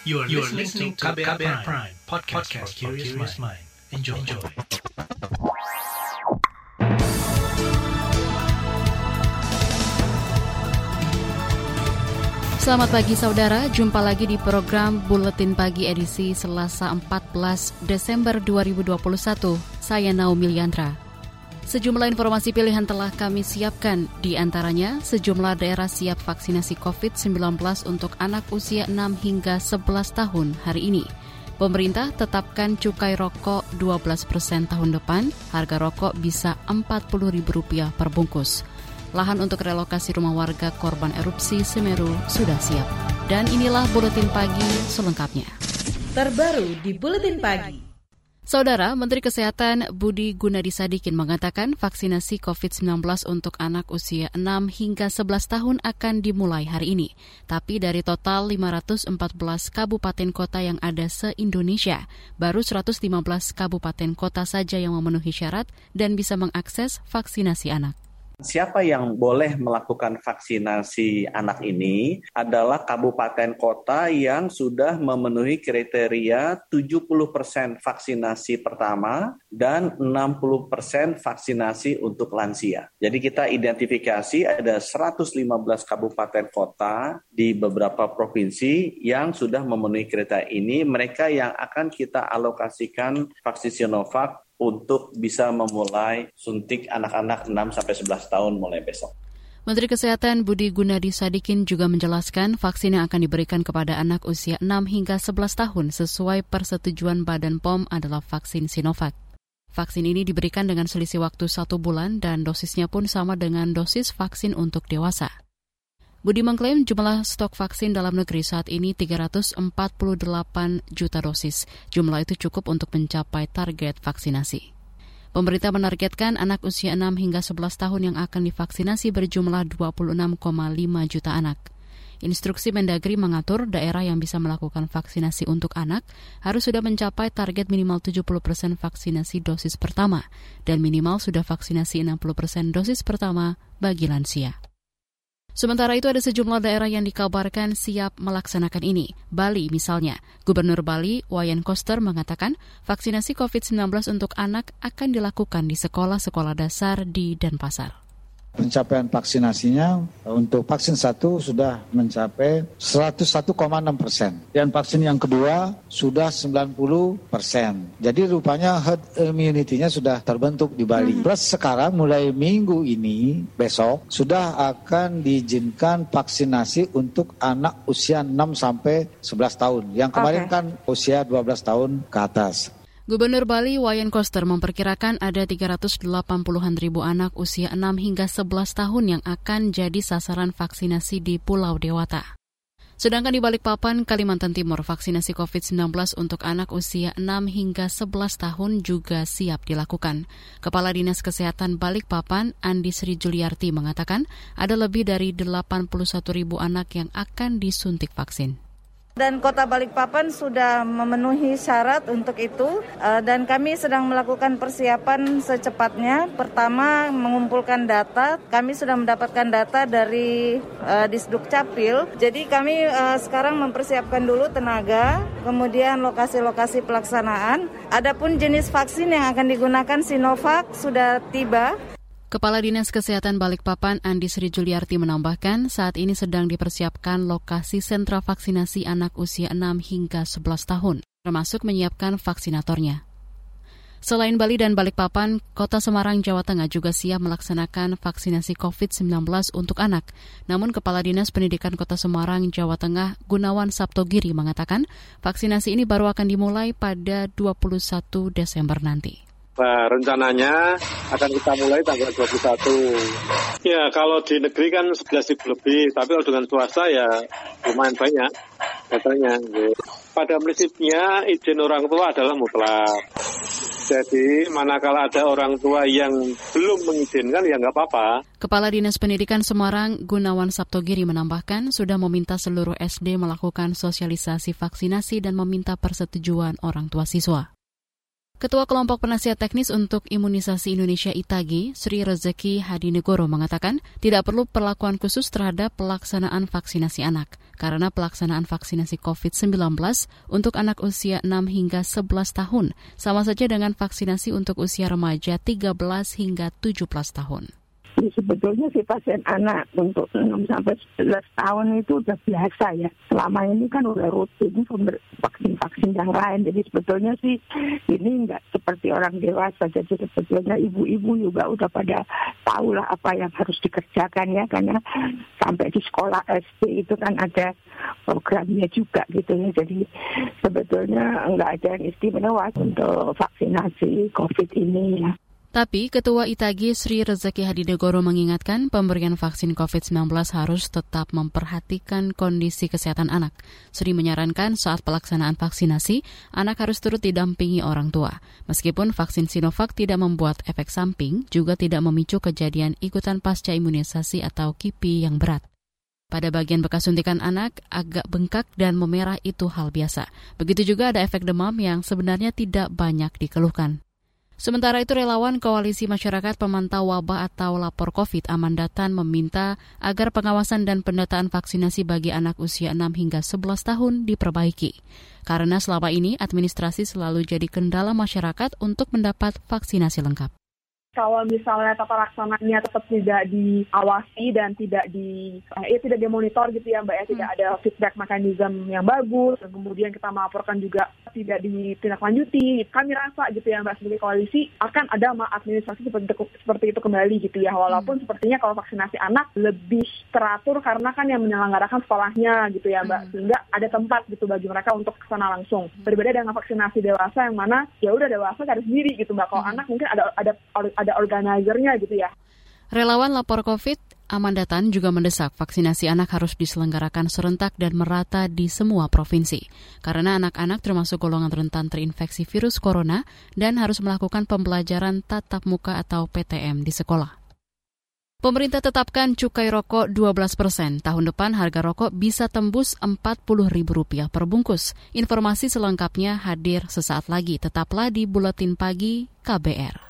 You are, you are listening to KBR, KBR Prime, Prime podcast, podcast for curious mind. Enjoy. Enjoy. Selamat pagi saudara, jumpa lagi di program Buletin Pagi edisi Selasa 14 Desember 2021. Saya Naomi Liandra. Sejumlah informasi pilihan telah kami siapkan, di antaranya sejumlah daerah siap vaksinasi COVID-19 untuk anak usia 6 hingga 11 tahun hari ini. Pemerintah tetapkan cukai rokok 12 persen tahun depan, harga rokok bisa Rp40.000 per bungkus. Lahan untuk relokasi rumah warga korban erupsi Semeru sudah siap. Dan inilah Buletin Pagi selengkapnya. Terbaru di Buletin Pagi. Saudara Menteri Kesehatan Budi Gunadi Sadikin mengatakan vaksinasi COVID-19 untuk anak usia 6 hingga 11 tahun akan dimulai hari ini. Tapi dari total 514 kabupaten kota yang ada se-Indonesia, baru 115 kabupaten kota saja yang memenuhi syarat dan bisa mengakses vaksinasi anak. Siapa yang boleh melakukan vaksinasi anak ini adalah kabupaten kota yang sudah memenuhi kriteria 70% vaksinasi pertama dan 60% vaksinasi untuk lansia. Jadi kita identifikasi ada 115 kabupaten kota di beberapa provinsi yang sudah memenuhi kriteria ini. Mereka yang akan kita alokasikan vaksin Sinovac untuk bisa memulai suntik anak-anak 6 sampai 11 tahun mulai besok. Menteri Kesehatan Budi Gunadi Sadikin juga menjelaskan vaksin yang akan diberikan kepada anak usia 6 hingga 11 tahun sesuai persetujuan Badan POM adalah vaksin Sinovac. Vaksin ini diberikan dengan selisih waktu satu bulan dan dosisnya pun sama dengan dosis vaksin untuk dewasa. Budi mengklaim jumlah stok vaksin dalam negeri saat ini 348 juta dosis. Jumlah itu cukup untuk mencapai target vaksinasi. Pemerintah menargetkan anak usia 6 hingga 11 tahun yang akan divaksinasi berjumlah 26,5 juta anak. Instruksi Mendagri mengatur daerah yang bisa melakukan vaksinasi untuk anak harus sudah mencapai target minimal 70 persen vaksinasi dosis pertama dan minimal sudah vaksinasi 60 persen dosis pertama bagi lansia. Sementara itu ada sejumlah daerah yang dikabarkan siap melaksanakan ini. Bali misalnya, Gubernur Bali Wayan Koster mengatakan vaksinasi COVID-19 untuk anak akan dilakukan di sekolah-sekolah dasar di Denpasar. Pencapaian vaksinasinya untuk vaksin satu sudah mencapai 101,6 persen. Dan vaksin yang kedua sudah 90 persen. Jadi rupanya herd immunity-nya sudah terbentuk di Bali. Hmm. Plus sekarang mulai minggu ini, besok, sudah akan diizinkan vaksinasi untuk anak usia 6 sampai 11 tahun. Yang kemarin okay. kan usia 12 tahun ke atas. Gubernur Bali Wayan Koster memperkirakan ada 380-an ribu anak usia 6 hingga 11 tahun yang akan jadi sasaran vaksinasi di Pulau Dewata. Sedangkan di Balikpapan, Kalimantan Timur, vaksinasi COVID-19 untuk anak usia 6 hingga 11 tahun juga siap dilakukan. Kepala Dinas Kesehatan Balikpapan, Andi Sri Juliarti, mengatakan ada lebih dari 81 ribu anak yang akan disuntik vaksin. Dan Kota Balikpapan sudah memenuhi syarat untuk itu eh, dan kami sedang melakukan persiapan secepatnya. Pertama mengumpulkan data, kami sudah mendapatkan data dari uh, Disduk Capil. Jadi kami uh, sekarang mempersiapkan dulu tenaga, kemudian lokasi-lokasi pelaksanaan. Adapun jenis vaksin yang akan digunakan Sinovac sudah tiba. Kepala Dinas Kesehatan Balikpapan Andi Sri Juliarti menambahkan saat ini sedang dipersiapkan lokasi sentra vaksinasi anak usia 6 hingga 11 tahun, termasuk menyiapkan vaksinatornya. Selain Bali dan Balikpapan, Kota Semarang, Jawa Tengah juga siap melaksanakan vaksinasi COVID-19 untuk anak. Namun Kepala Dinas Pendidikan Kota Semarang, Jawa Tengah, Gunawan Sabtogiri mengatakan vaksinasi ini baru akan dimulai pada 21 Desember nanti. Nah, rencananya akan kita mulai tanggal 21. Ya, kalau di negeri kan 11 ribu lebih, tapi kalau dengan swasta ya lumayan banyak datanya. Pada prinsipnya izin orang tua adalah mutlak. Jadi manakala ada orang tua yang belum mengizinkan ya nggak apa-apa. Kepala Dinas Pendidikan Semarang Gunawan Sabtogiri menambahkan sudah meminta seluruh SD melakukan sosialisasi vaksinasi dan meminta persetujuan orang tua siswa. Ketua Kelompok Penasihat Teknis untuk Imunisasi Indonesia ITAGI, Sri Rezeki Hadinegoro mengatakan tidak perlu perlakuan khusus terhadap pelaksanaan vaksinasi anak karena pelaksanaan vaksinasi COVID-19 untuk anak usia 6 hingga 11 tahun sama saja dengan vaksinasi untuk usia remaja 13 hingga 17 tahun. Sebetulnya si pasien anak untuk 6 sampai 11 tahun itu udah biasa ya. Selama ini kan udah rutin vaksin-vaksin yang lain. Jadi sebetulnya sih ini nggak seperti orang dewasa. Jadi sebetulnya ibu-ibu juga udah pada tahu lah apa yang harus dikerjakan ya. Karena sampai di sekolah SD itu kan ada programnya juga gitu ya. Jadi sebetulnya nggak ada yang istimewa untuk vaksinasi COVID ini ya. Tapi Ketua Itagi Sri Rezeki Hadinegoro mengingatkan pemberian vaksin COVID-19 harus tetap memperhatikan kondisi kesehatan anak. Sri menyarankan saat pelaksanaan vaksinasi, anak harus turut didampingi orang tua. Meskipun vaksin Sinovac tidak membuat efek samping, juga tidak memicu kejadian ikutan pasca imunisasi atau KIPI yang berat. Pada bagian bekas suntikan anak, agak bengkak dan memerah itu hal biasa. Begitu juga ada efek demam yang sebenarnya tidak banyak dikeluhkan. Sementara itu relawan Koalisi Masyarakat Pemantau Wabah atau Lapor COVID Amandatan meminta agar pengawasan dan pendataan vaksinasi bagi anak usia 6 hingga 11 tahun diperbaiki. Karena selama ini administrasi selalu jadi kendala masyarakat untuk mendapat vaksinasi lengkap kalau misalnya tata laksananya tetap tidak diawasi dan tidak di eh, ya tidak dimonitor gitu ya mbak ya tidak hmm. ada feedback mekanisme yang bagus dan kemudian kita melaporkan juga tidak ditindaklanjuti kami rasa gitu ya mbak sebagai koalisi akan ada administrasi seperti itu, seperti itu kembali gitu ya walaupun hmm. sepertinya kalau vaksinasi anak lebih teratur karena kan yang menyelenggarakan sekolahnya gitu ya mbak hmm. sehingga ada tempat gitu bagi mereka untuk ke sana langsung berbeda dengan vaksinasi dewasa yang mana ya udah dewasa harus sendiri gitu mbak kalau hmm. anak mungkin ada ada ada organizernya gitu ya. Relawan lapor COVID Amandatan juga mendesak vaksinasi anak harus diselenggarakan serentak dan merata di semua provinsi, karena anak-anak termasuk golongan rentan terinfeksi virus corona dan harus melakukan pembelajaran tatap muka atau PTM di sekolah. Pemerintah tetapkan cukai rokok 12 persen. Tahun depan harga rokok bisa tembus Rp40.000 per bungkus. Informasi selengkapnya hadir sesaat lagi. Tetaplah di Buletin Pagi KBR.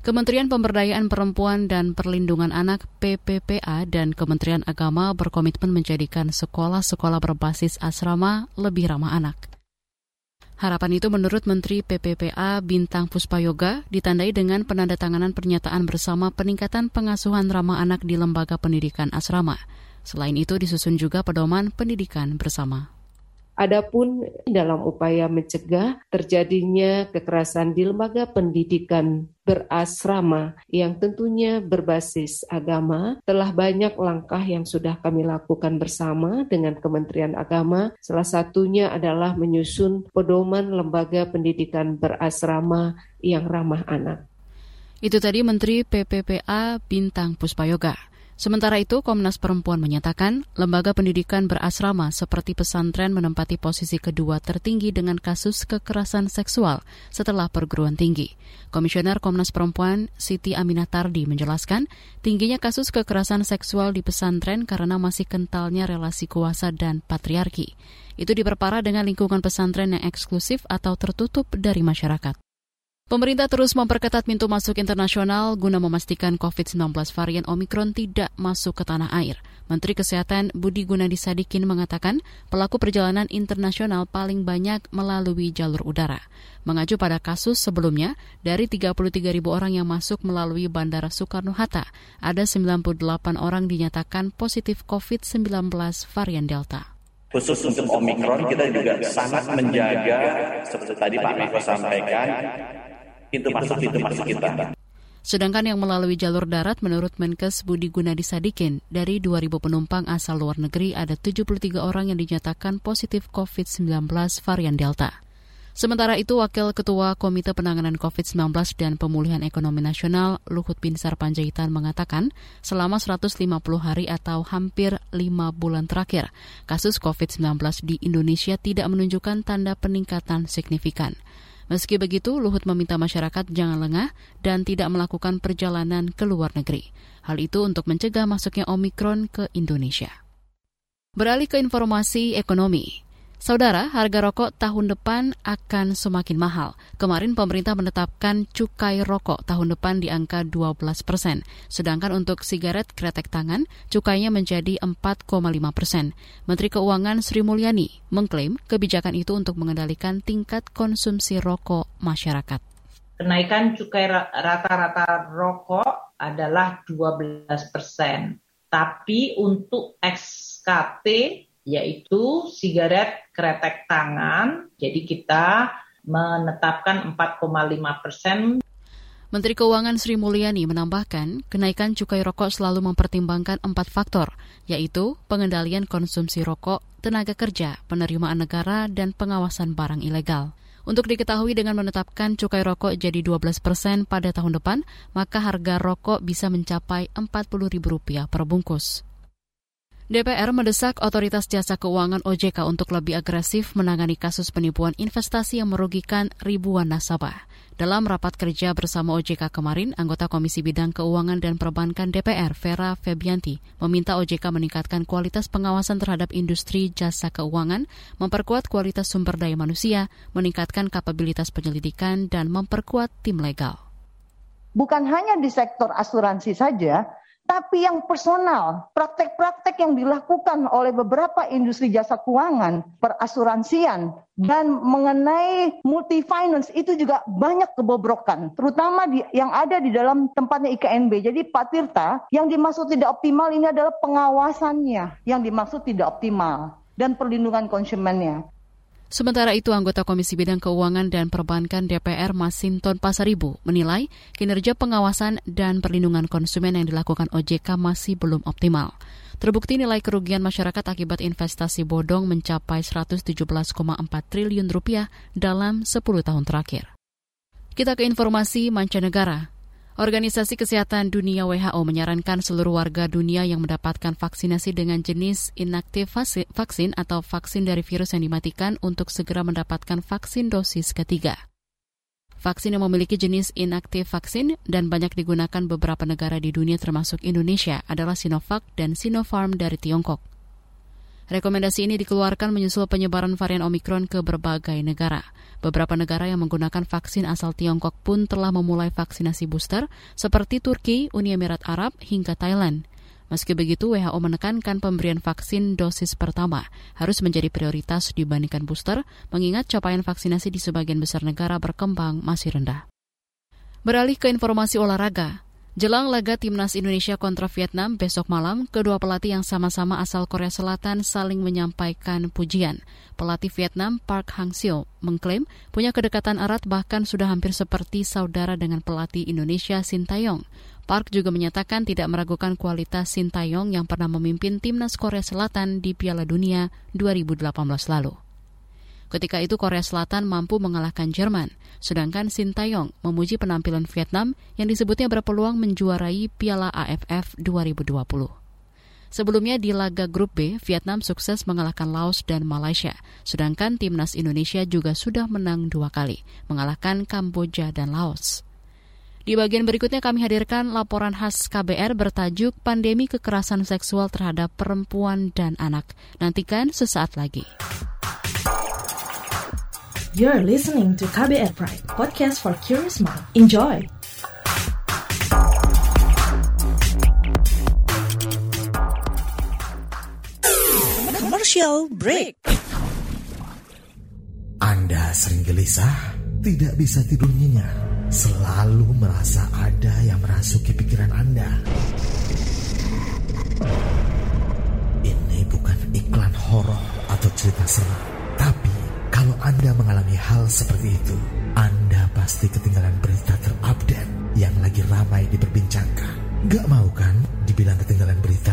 Kementerian Pemberdayaan Perempuan dan Perlindungan Anak PPPA dan Kementerian Agama berkomitmen menjadikan sekolah-sekolah berbasis asrama lebih ramah anak. Harapan itu menurut Menteri PPPA Bintang Puspayoga ditandai dengan penandatanganan pernyataan bersama peningkatan pengasuhan ramah anak di lembaga pendidikan asrama. Selain itu disusun juga pedoman pendidikan bersama. Adapun dalam upaya mencegah terjadinya kekerasan di lembaga pendidikan berasrama yang tentunya berbasis agama, telah banyak langkah yang sudah kami lakukan bersama dengan Kementerian Agama. Salah satunya adalah menyusun pedoman lembaga pendidikan berasrama yang ramah anak. Itu tadi Menteri PPPA Bintang Puspayoga. Sementara itu, Komnas Perempuan menyatakan lembaga pendidikan berasrama seperti pesantren menempati posisi kedua tertinggi dengan kasus kekerasan seksual setelah perguruan tinggi. Komisioner Komnas Perempuan Siti Aminah Tardi menjelaskan, tingginya kasus kekerasan seksual di pesantren karena masih kentalnya relasi kuasa dan patriarki. Itu diperparah dengan lingkungan pesantren yang eksklusif atau tertutup dari masyarakat. Pemerintah terus memperketat pintu masuk internasional guna memastikan COVID-19 varian Omikron tidak masuk ke tanah air. Menteri Kesehatan Budi Gunadi Sadikin mengatakan pelaku perjalanan internasional paling banyak melalui jalur udara. Mengacu pada kasus sebelumnya, dari 33 ribu orang yang masuk melalui Bandara Soekarno-Hatta, ada 98 orang dinyatakan positif COVID-19 varian Delta. Khusus untuk Omikron kita juga sangat menjaga, seperti tadi Pak Miko sampaikan, pintu masuk pintu masuk kita. Sedangkan yang melalui jalur darat menurut Menkes Budi Gunadi Sadikin, dari 2000 penumpang asal luar negeri ada 73 orang yang dinyatakan positif COVID-19 varian Delta. Sementara itu, Wakil Ketua Komite Penanganan COVID-19 dan Pemulihan Ekonomi Nasional Luhut Binsar Panjaitan mengatakan selama 150 hari atau hampir 5 bulan terakhir, kasus COVID-19 di Indonesia tidak menunjukkan tanda peningkatan signifikan. Meski begitu, Luhut meminta masyarakat jangan lengah dan tidak melakukan perjalanan ke luar negeri. Hal itu untuk mencegah masuknya Omikron ke Indonesia. Beralih ke informasi ekonomi. Saudara, harga rokok tahun depan akan semakin mahal. Kemarin pemerintah menetapkan cukai rokok tahun depan di angka 12 persen. Sedangkan untuk sigaret kretek tangan, cukainya menjadi 4,5 persen. Menteri Keuangan Sri Mulyani mengklaim kebijakan itu untuk mengendalikan tingkat konsumsi rokok masyarakat. Kenaikan cukai rata-rata rokok adalah 12 persen. Tapi untuk XKT yaitu sigaret kretek tangan. Jadi kita menetapkan 4,5 persen. Menteri Keuangan Sri Mulyani menambahkan, kenaikan cukai rokok selalu mempertimbangkan empat faktor, yaitu pengendalian konsumsi rokok, tenaga kerja, penerimaan negara, dan pengawasan barang ilegal. Untuk diketahui dengan menetapkan cukai rokok jadi 12 persen pada tahun depan, maka harga rokok bisa mencapai Rp40.000 per bungkus. DPR mendesak Otoritas Jasa Keuangan OJK untuk lebih agresif menangani kasus penipuan investasi yang merugikan ribuan nasabah. Dalam rapat kerja bersama OJK kemarin, anggota Komisi Bidang Keuangan dan Perbankan DPR, Vera Febianti, meminta OJK meningkatkan kualitas pengawasan terhadap industri jasa keuangan, memperkuat kualitas sumber daya manusia, meningkatkan kapabilitas penyelidikan, dan memperkuat tim legal. Bukan hanya di sektor asuransi saja, tapi yang personal, praktek-praktek yang dilakukan oleh beberapa industri jasa keuangan, perasuransian, dan mengenai multi finance itu juga banyak kebobrokan, terutama di, yang ada di dalam tempatnya IKNB. Jadi Pak Tirta, yang dimaksud tidak optimal ini adalah pengawasannya yang dimaksud tidak optimal dan perlindungan konsumennya. Sementara itu, anggota Komisi Bidang Keuangan dan Perbankan DPR Masinton Pasaribu menilai kinerja pengawasan dan perlindungan konsumen yang dilakukan OJK masih belum optimal. Terbukti nilai kerugian masyarakat akibat investasi bodong mencapai 117,4 triliun rupiah dalam 10 tahun terakhir. Kita ke informasi mancanegara. Organisasi Kesehatan Dunia WHO menyarankan seluruh warga dunia yang mendapatkan vaksinasi dengan jenis inaktif vaksin atau vaksin dari virus yang dimatikan untuk segera mendapatkan vaksin dosis ketiga. Vaksin yang memiliki jenis inaktif vaksin dan banyak digunakan beberapa negara di dunia termasuk Indonesia adalah Sinovac dan Sinopharm dari Tiongkok. Rekomendasi ini dikeluarkan menyusul penyebaran varian Omikron ke berbagai negara. Beberapa negara yang menggunakan vaksin asal Tiongkok pun telah memulai vaksinasi booster, seperti Turki, Uni Emirat Arab, hingga Thailand. Meski begitu, WHO menekankan pemberian vaksin dosis pertama harus menjadi prioritas dibandingkan booster, mengingat capaian vaksinasi di sebagian besar negara berkembang masih rendah. Beralih ke informasi olahraga, Jelang laga timnas Indonesia kontra Vietnam besok malam, kedua pelatih yang sama-sama asal Korea Selatan saling menyampaikan pujian. Pelatih Vietnam Park Hang-seo mengklaim punya kedekatan erat bahkan sudah hampir seperti saudara dengan pelatih Indonesia Sintayong. Park juga menyatakan tidak meragukan kualitas Sintayong yang pernah memimpin timnas Korea Selatan di Piala Dunia 2018 lalu. Ketika itu Korea Selatan mampu mengalahkan Jerman, sedangkan Sintayong memuji penampilan Vietnam yang disebutnya berpeluang menjuarai Piala AFF 2020. Sebelumnya di laga grup B, Vietnam sukses mengalahkan Laos dan Malaysia, sedangkan timnas Indonesia juga sudah menang dua kali, mengalahkan Kamboja dan Laos. Di bagian berikutnya kami hadirkan laporan khas KBR bertajuk Pandemi Kekerasan Seksual Terhadap Perempuan dan Anak. Nantikan sesaat lagi. You're listening to KBR Pride, podcast for curious mind. Enjoy! Commercial break. Anda sering gelisah, tidak bisa tidur nyenyak, selalu merasa ada yang merasuki pikiran Anda. Ini bukan iklan horor atau cerita seram, Anda mengalami hal seperti itu, Anda pasti ketinggalan berita terupdate yang lagi ramai diperbincangkan. Gak mau kan dibilang ketinggalan berita?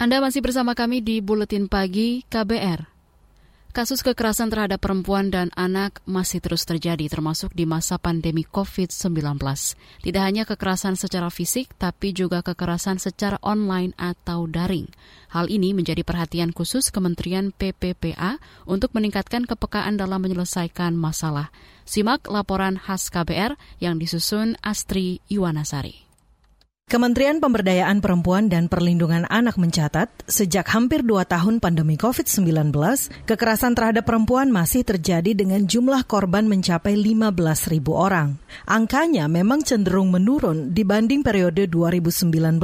Anda masih bersama kami di Buletin Pagi KBR. Kasus kekerasan terhadap perempuan dan anak masih terus terjadi termasuk di masa pandemi COVID-19. Tidak hanya kekerasan secara fisik, tapi juga kekerasan secara online atau daring. Hal ini menjadi perhatian khusus Kementerian PPPA untuk meningkatkan kepekaan dalam menyelesaikan masalah. Simak laporan khas KBR yang disusun Astri Iwanasari. Kementerian Pemberdayaan Perempuan dan Perlindungan Anak mencatat, sejak hampir dua tahun pandemi COVID-19, kekerasan terhadap perempuan masih terjadi dengan jumlah korban mencapai 15 ribu orang. Angkanya memang cenderung menurun dibanding periode 2019-2020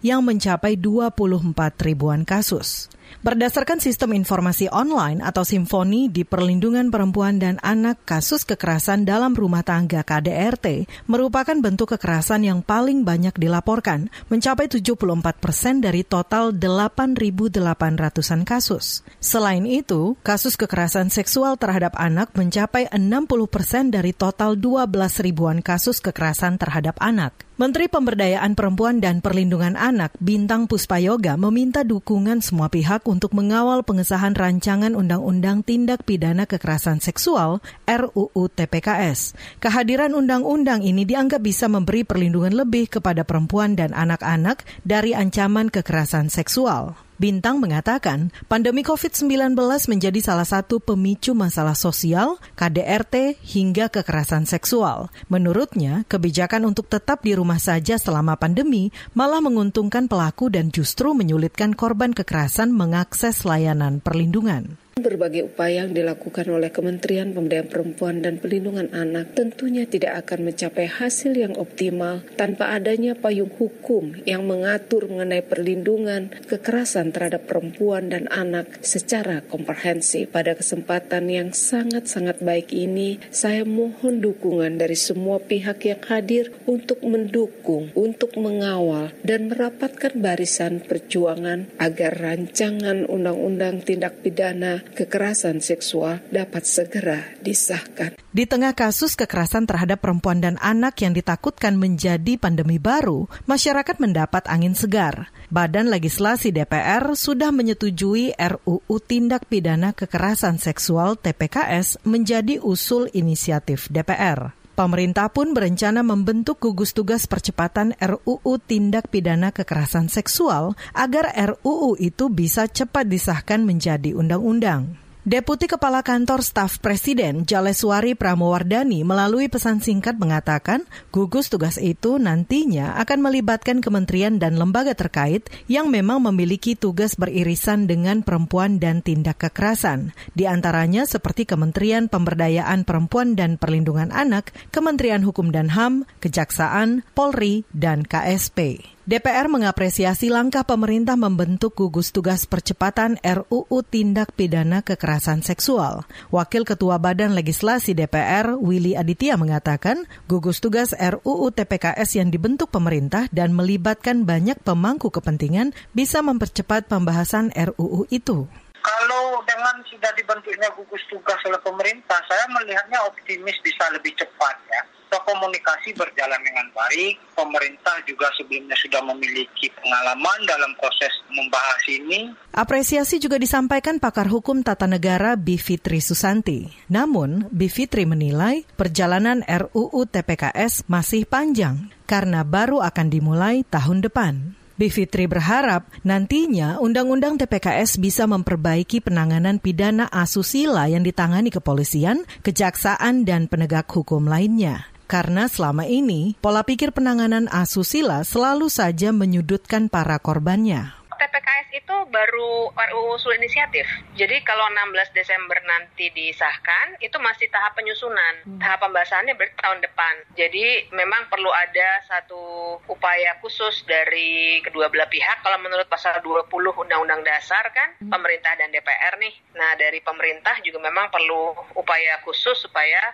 yang mencapai 24 ribuan kasus. Berdasarkan sistem informasi online atau Simfoni di Perlindungan Perempuan dan Anak, kasus kekerasan dalam rumah tangga KDRT merupakan bentuk kekerasan yang paling banyak dilaporkan, mencapai 74 persen dari total 8.800-an kasus. Selain itu, kasus kekerasan seksual terhadap anak mencapai 60 persen dari total 12 ribuan kasus kekerasan terhadap anak. Menteri Pemberdayaan Perempuan dan Perlindungan Anak Bintang Puspayoga meminta dukungan semua pihak untuk mengawal pengesahan rancangan Undang-Undang Tindak Pidana Kekerasan Seksual RUU TPKS. Kehadiran undang-undang ini dianggap bisa memberi perlindungan lebih kepada perempuan dan anak-anak dari ancaman kekerasan seksual. Bintang mengatakan, pandemi COVID-19 menjadi salah satu pemicu masalah sosial, KDRT, hingga kekerasan seksual. Menurutnya, kebijakan untuk tetap di rumah saja selama pandemi malah menguntungkan pelaku dan justru menyulitkan korban kekerasan mengakses layanan perlindungan. Berbagai upaya yang dilakukan oleh Kementerian Pemberdayaan Perempuan dan Pelindungan Anak tentunya tidak akan mencapai hasil yang optimal tanpa adanya payung hukum yang mengatur mengenai perlindungan kekerasan terhadap perempuan dan anak secara komprehensif. Pada kesempatan yang sangat-sangat baik ini, saya mohon dukungan dari semua pihak yang hadir untuk mendukung, untuk mengawal, dan merapatkan barisan perjuangan agar rancangan undang-undang tindak pidana kekerasan seksual dapat segera disahkan. Di tengah kasus kekerasan terhadap perempuan dan anak yang ditakutkan menjadi pandemi baru, masyarakat mendapat angin segar. Badan Legislasi DPR sudah menyetujui RUU Tindak Pidana Kekerasan Seksual TPKS menjadi usul inisiatif DPR. Pemerintah pun berencana membentuk gugus tugas percepatan RUU Tindak Pidana Kekerasan Seksual agar RUU itu bisa cepat disahkan menjadi undang-undang. Deputi Kepala Kantor Staf Presiden Jaleswari Pramowardani melalui pesan singkat mengatakan gugus tugas itu nantinya akan melibatkan kementerian dan lembaga terkait yang memang memiliki tugas beririsan dengan perempuan dan tindak kekerasan. Di antaranya seperti Kementerian Pemberdayaan Perempuan dan Perlindungan Anak, Kementerian Hukum dan HAM, Kejaksaan, Polri, dan KSP. DPR mengapresiasi langkah pemerintah membentuk gugus tugas percepatan RUU Tindak Pidana Kekerasan Seksual. Wakil Ketua Badan Legislasi DPR, Willy Aditya mengatakan, gugus tugas RUU TPKS yang dibentuk pemerintah dan melibatkan banyak pemangku kepentingan bisa mempercepat pembahasan RUU itu. Kalau dengan sudah dibentuknya gugus tugas oleh pemerintah, saya melihatnya optimis bisa lebih cepat ya komunikasi berjalan dengan baik. Pemerintah juga sebelumnya sudah memiliki pengalaman dalam proses membahas ini. Apresiasi juga disampaikan pakar hukum tata negara Bivitri Susanti. Namun, Bivitri menilai perjalanan RUU TPKS masih panjang karena baru akan dimulai tahun depan. Bivitri berharap nantinya Undang-Undang TPKS bisa memperbaiki penanganan pidana asusila yang ditangani kepolisian, kejaksaan, dan penegak hukum lainnya. Karena selama ini, pola pikir penanganan asusila selalu saja menyudutkan para korbannya. TPKS itu baru RUU usul inisiatif. Jadi kalau 16 Desember nanti disahkan, itu masih tahap penyusunan. Hmm. Tahap pembahasannya berarti tahun depan. Jadi memang perlu ada satu upaya khusus dari kedua belah pihak. Kalau menurut pasal 20 Undang-Undang Dasar kan, hmm. pemerintah dan DPR nih. Nah dari pemerintah juga memang perlu upaya khusus supaya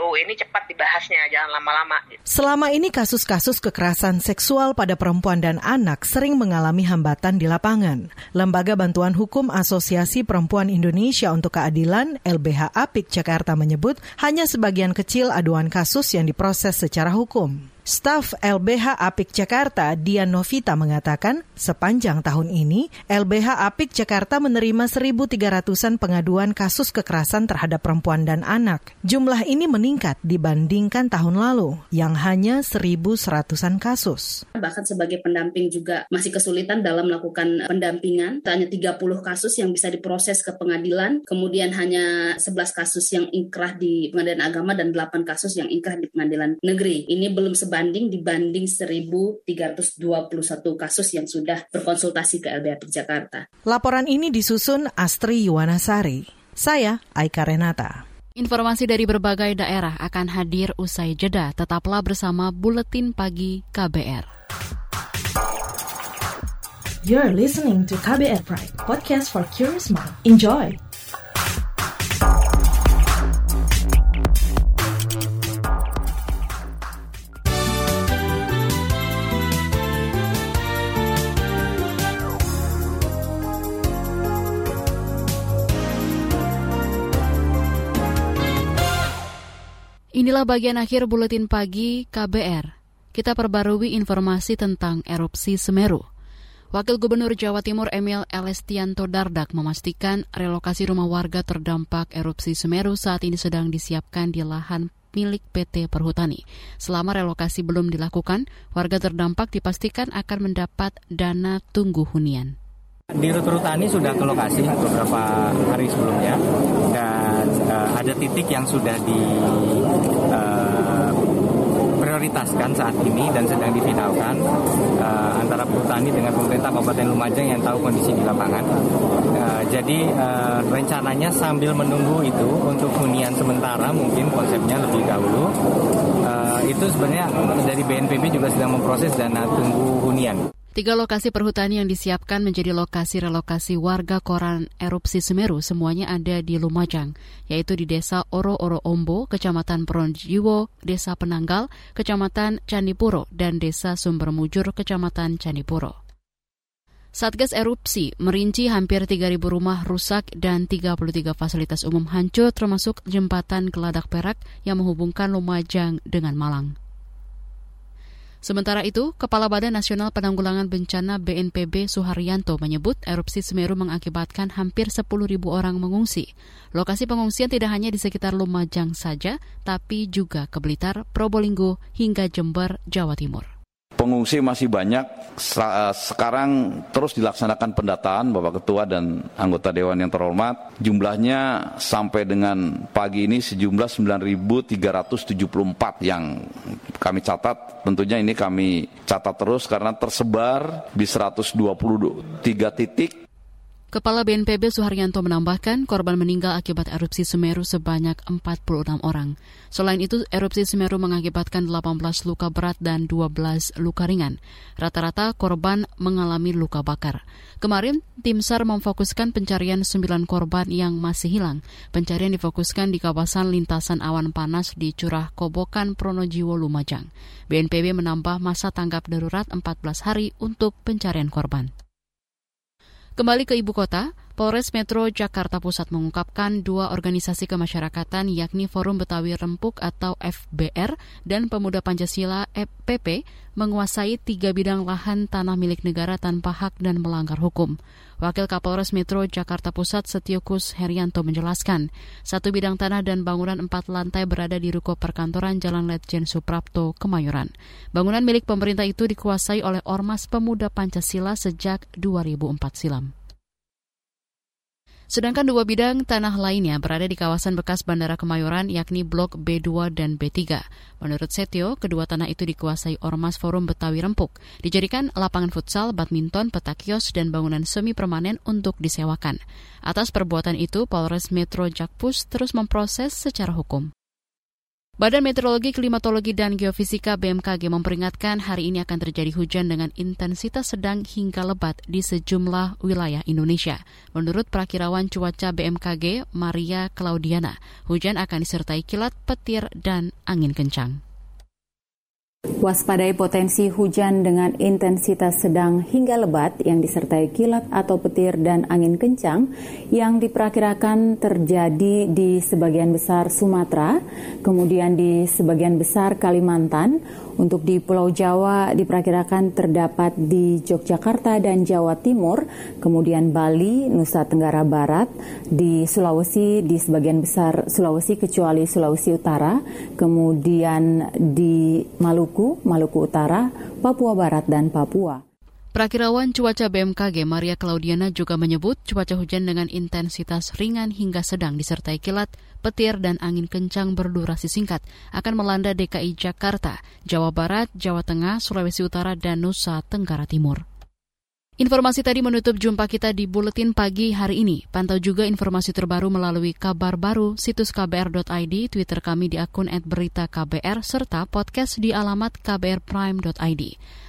RUU ini cepat dibahasnya, jangan lama-lama. Selama ini kasus-kasus kekerasan seksual pada perempuan dan anak sering mengalami hambatan di lapangan. Lembaga Bantuan Hukum Asosiasi Perempuan Indonesia untuk Keadilan LBH Apik Jakarta menyebut hanya sebagian kecil aduan kasus yang diproses secara hukum. Staf LBH Apik Jakarta, Dian Novita mengatakan, sepanjang tahun ini, LBH Apik Jakarta menerima 1.300-an pengaduan kasus kekerasan terhadap perempuan dan anak. Jumlah ini meningkat dibandingkan tahun lalu, yang hanya 1.100-an kasus. Bahkan sebagai pendamping juga masih kesulitan dalam melakukan pendampingan. Hanya 30 kasus yang bisa diproses ke pengadilan, kemudian hanya 11 kasus yang inkrah di pengadilan agama dan 8 kasus yang inkrah di pengadilan negeri. Ini belum sebanding dibanding 1.321 kasus yang sudah berkonsultasi ke LBH Jakarta. Laporan ini disusun Astri Yuwanasari. Saya Aika Renata. Informasi dari berbagai daerah akan hadir usai jeda. Tetaplah bersama Buletin Pagi KBR. You're listening to KBR Pride, podcast for curious mind. Enjoy! Inilah bagian akhir buletin pagi KBR. Kita perbarui informasi tentang erupsi Semeru. Wakil Gubernur Jawa Timur Emil Elestianto Dardak memastikan relokasi rumah warga terdampak erupsi Semeru saat ini sedang disiapkan di lahan milik PT Perhutani. Selama relokasi belum dilakukan, warga terdampak dipastikan akan mendapat dana tunggu hunian. Di Perhutani sudah ke lokasi beberapa hari sebelumnya dan uh, ada titik yang sudah di uh, prioritaskan saat ini dan sedang difinalkan uh, antara Perhutani dengan pemerintah Kabupaten Lumajang yang tahu kondisi di lapangan. Uh, jadi uh, rencananya sambil menunggu itu untuk hunian sementara mungkin konsepnya lebih dahulu uh, itu sebenarnya dari BNPB juga sedang memproses dana tunggu hunian. Tiga lokasi perhutani yang disiapkan menjadi lokasi relokasi warga koran erupsi Semeru semuanya ada di Lumajang, yaitu di Desa Oro-Oro Ombo, Kecamatan Pronojiwo, Desa Penanggal, Kecamatan Candipuro, dan Desa Sumbermujur, Kecamatan Candipuro. Satgas erupsi merinci hampir 3.000 rumah rusak dan 33 fasilitas umum hancur termasuk jembatan Geladak Perak yang menghubungkan Lumajang dengan Malang. Sementara itu, Kepala Badan Nasional Penanggulangan Bencana BNPB Suharyanto menyebut erupsi Semeru mengakibatkan hampir 10.000 orang mengungsi. Lokasi pengungsian tidak hanya di sekitar Lumajang saja, tapi juga ke Blitar, Probolinggo, hingga Jember, Jawa Timur pengungsi masih banyak. Eh, sekarang terus dilaksanakan pendataan Bapak Ketua dan anggota Dewan yang terhormat. Jumlahnya sampai dengan pagi ini sejumlah 9.374 yang kami catat. Tentunya ini kami catat terus karena tersebar di 123 titik Kepala BNPB Suharyanto menambahkan korban meninggal akibat erupsi Semeru sebanyak 46 orang. Selain itu, erupsi Semeru mengakibatkan 18 luka berat dan 12 luka ringan. Rata-rata korban mengalami luka bakar. Kemarin, tim SAR memfokuskan pencarian 9 korban yang masih hilang. Pencarian difokuskan di kawasan lintasan awan panas di Curah Kobokan Pronojiwo Lumajang. BNPB menambah masa tanggap darurat 14 hari untuk pencarian korban. Kembali ke ibu kota, Polres Metro Jakarta Pusat mengungkapkan dua organisasi kemasyarakatan yakni Forum Betawi Rempuk atau FBR dan Pemuda Pancasila FPP menguasai tiga bidang lahan tanah milik negara tanpa hak dan melanggar hukum. Wakil Kapolres Metro Jakarta Pusat Setiokus Herianto menjelaskan, satu bidang tanah dan bangunan empat lantai berada di ruko perkantoran Jalan Letjen Suprapto, Kemayoran. Bangunan milik pemerintah itu dikuasai oleh Ormas Pemuda Pancasila sejak 2004 silam. Sedangkan dua bidang tanah lainnya berada di kawasan bekas Bandara Kemayoran yakni Blok B2 dan B3. Menurut Setio, kedua tanah itu dikuasai Ormas Forum Betawi Rempuk. Dijadikan lapangan futsal, badminton, peta kios, dan bangunan semi permanen untuk disewakan. Atas perbuatan itu, Polres Metro Jakpus terus memproses secara hukum. Badan Meteorologi, Klimatologi, dan Geofisika BMKG memperingatkan hari ini akan terjadi hujan dengan intensitas sedang hingga lebat di sejumlah wilayah Indonesia. Menurut perakirawan cuaca BMKG, Maria Claudiana, hujan akan disertai kilat, petir, dan angin kencang. Waspadai potensi hujan dengan intensitas sedang hingga lebat yang disertai kilat atau petir dan angin kencang yang diperkirakan terjadi di sebagian besar Sumatera, kemudian di sebagian besar Kalimantan, untuk di Pulau Jawa diperkirakan terdapat di Yogyakarta dan Jawa Timur, kemudian Bali, Nusa Tenggara Barat, di Sulawesi di sebagian besar Sulawesi kecuali Sulawesi Utara, kemudian di Maluku, Maluku Utara, Papua Barat dan Papua. Prakirawan cuaca BMKG Maria Claudiana juga menyebut cuaca hujan dengan intensitas ringan hingga sedang disertai kilat, petir, dan angin kencang berdurasi singkat akan melanda DKI Jakarta, Jawa Barat, Jawa Tengah, Sulawesi Utara, dan Nusa Tenggara Timur. Informasi tadi menutup jumpa kita di Buletin Pagi hari ini. Pantau juga informasi terbaru melalui kabar baru, situs kbr.id, Twitter kami di akun @beritaKBR, serta podcast di alamat kbrprime.id.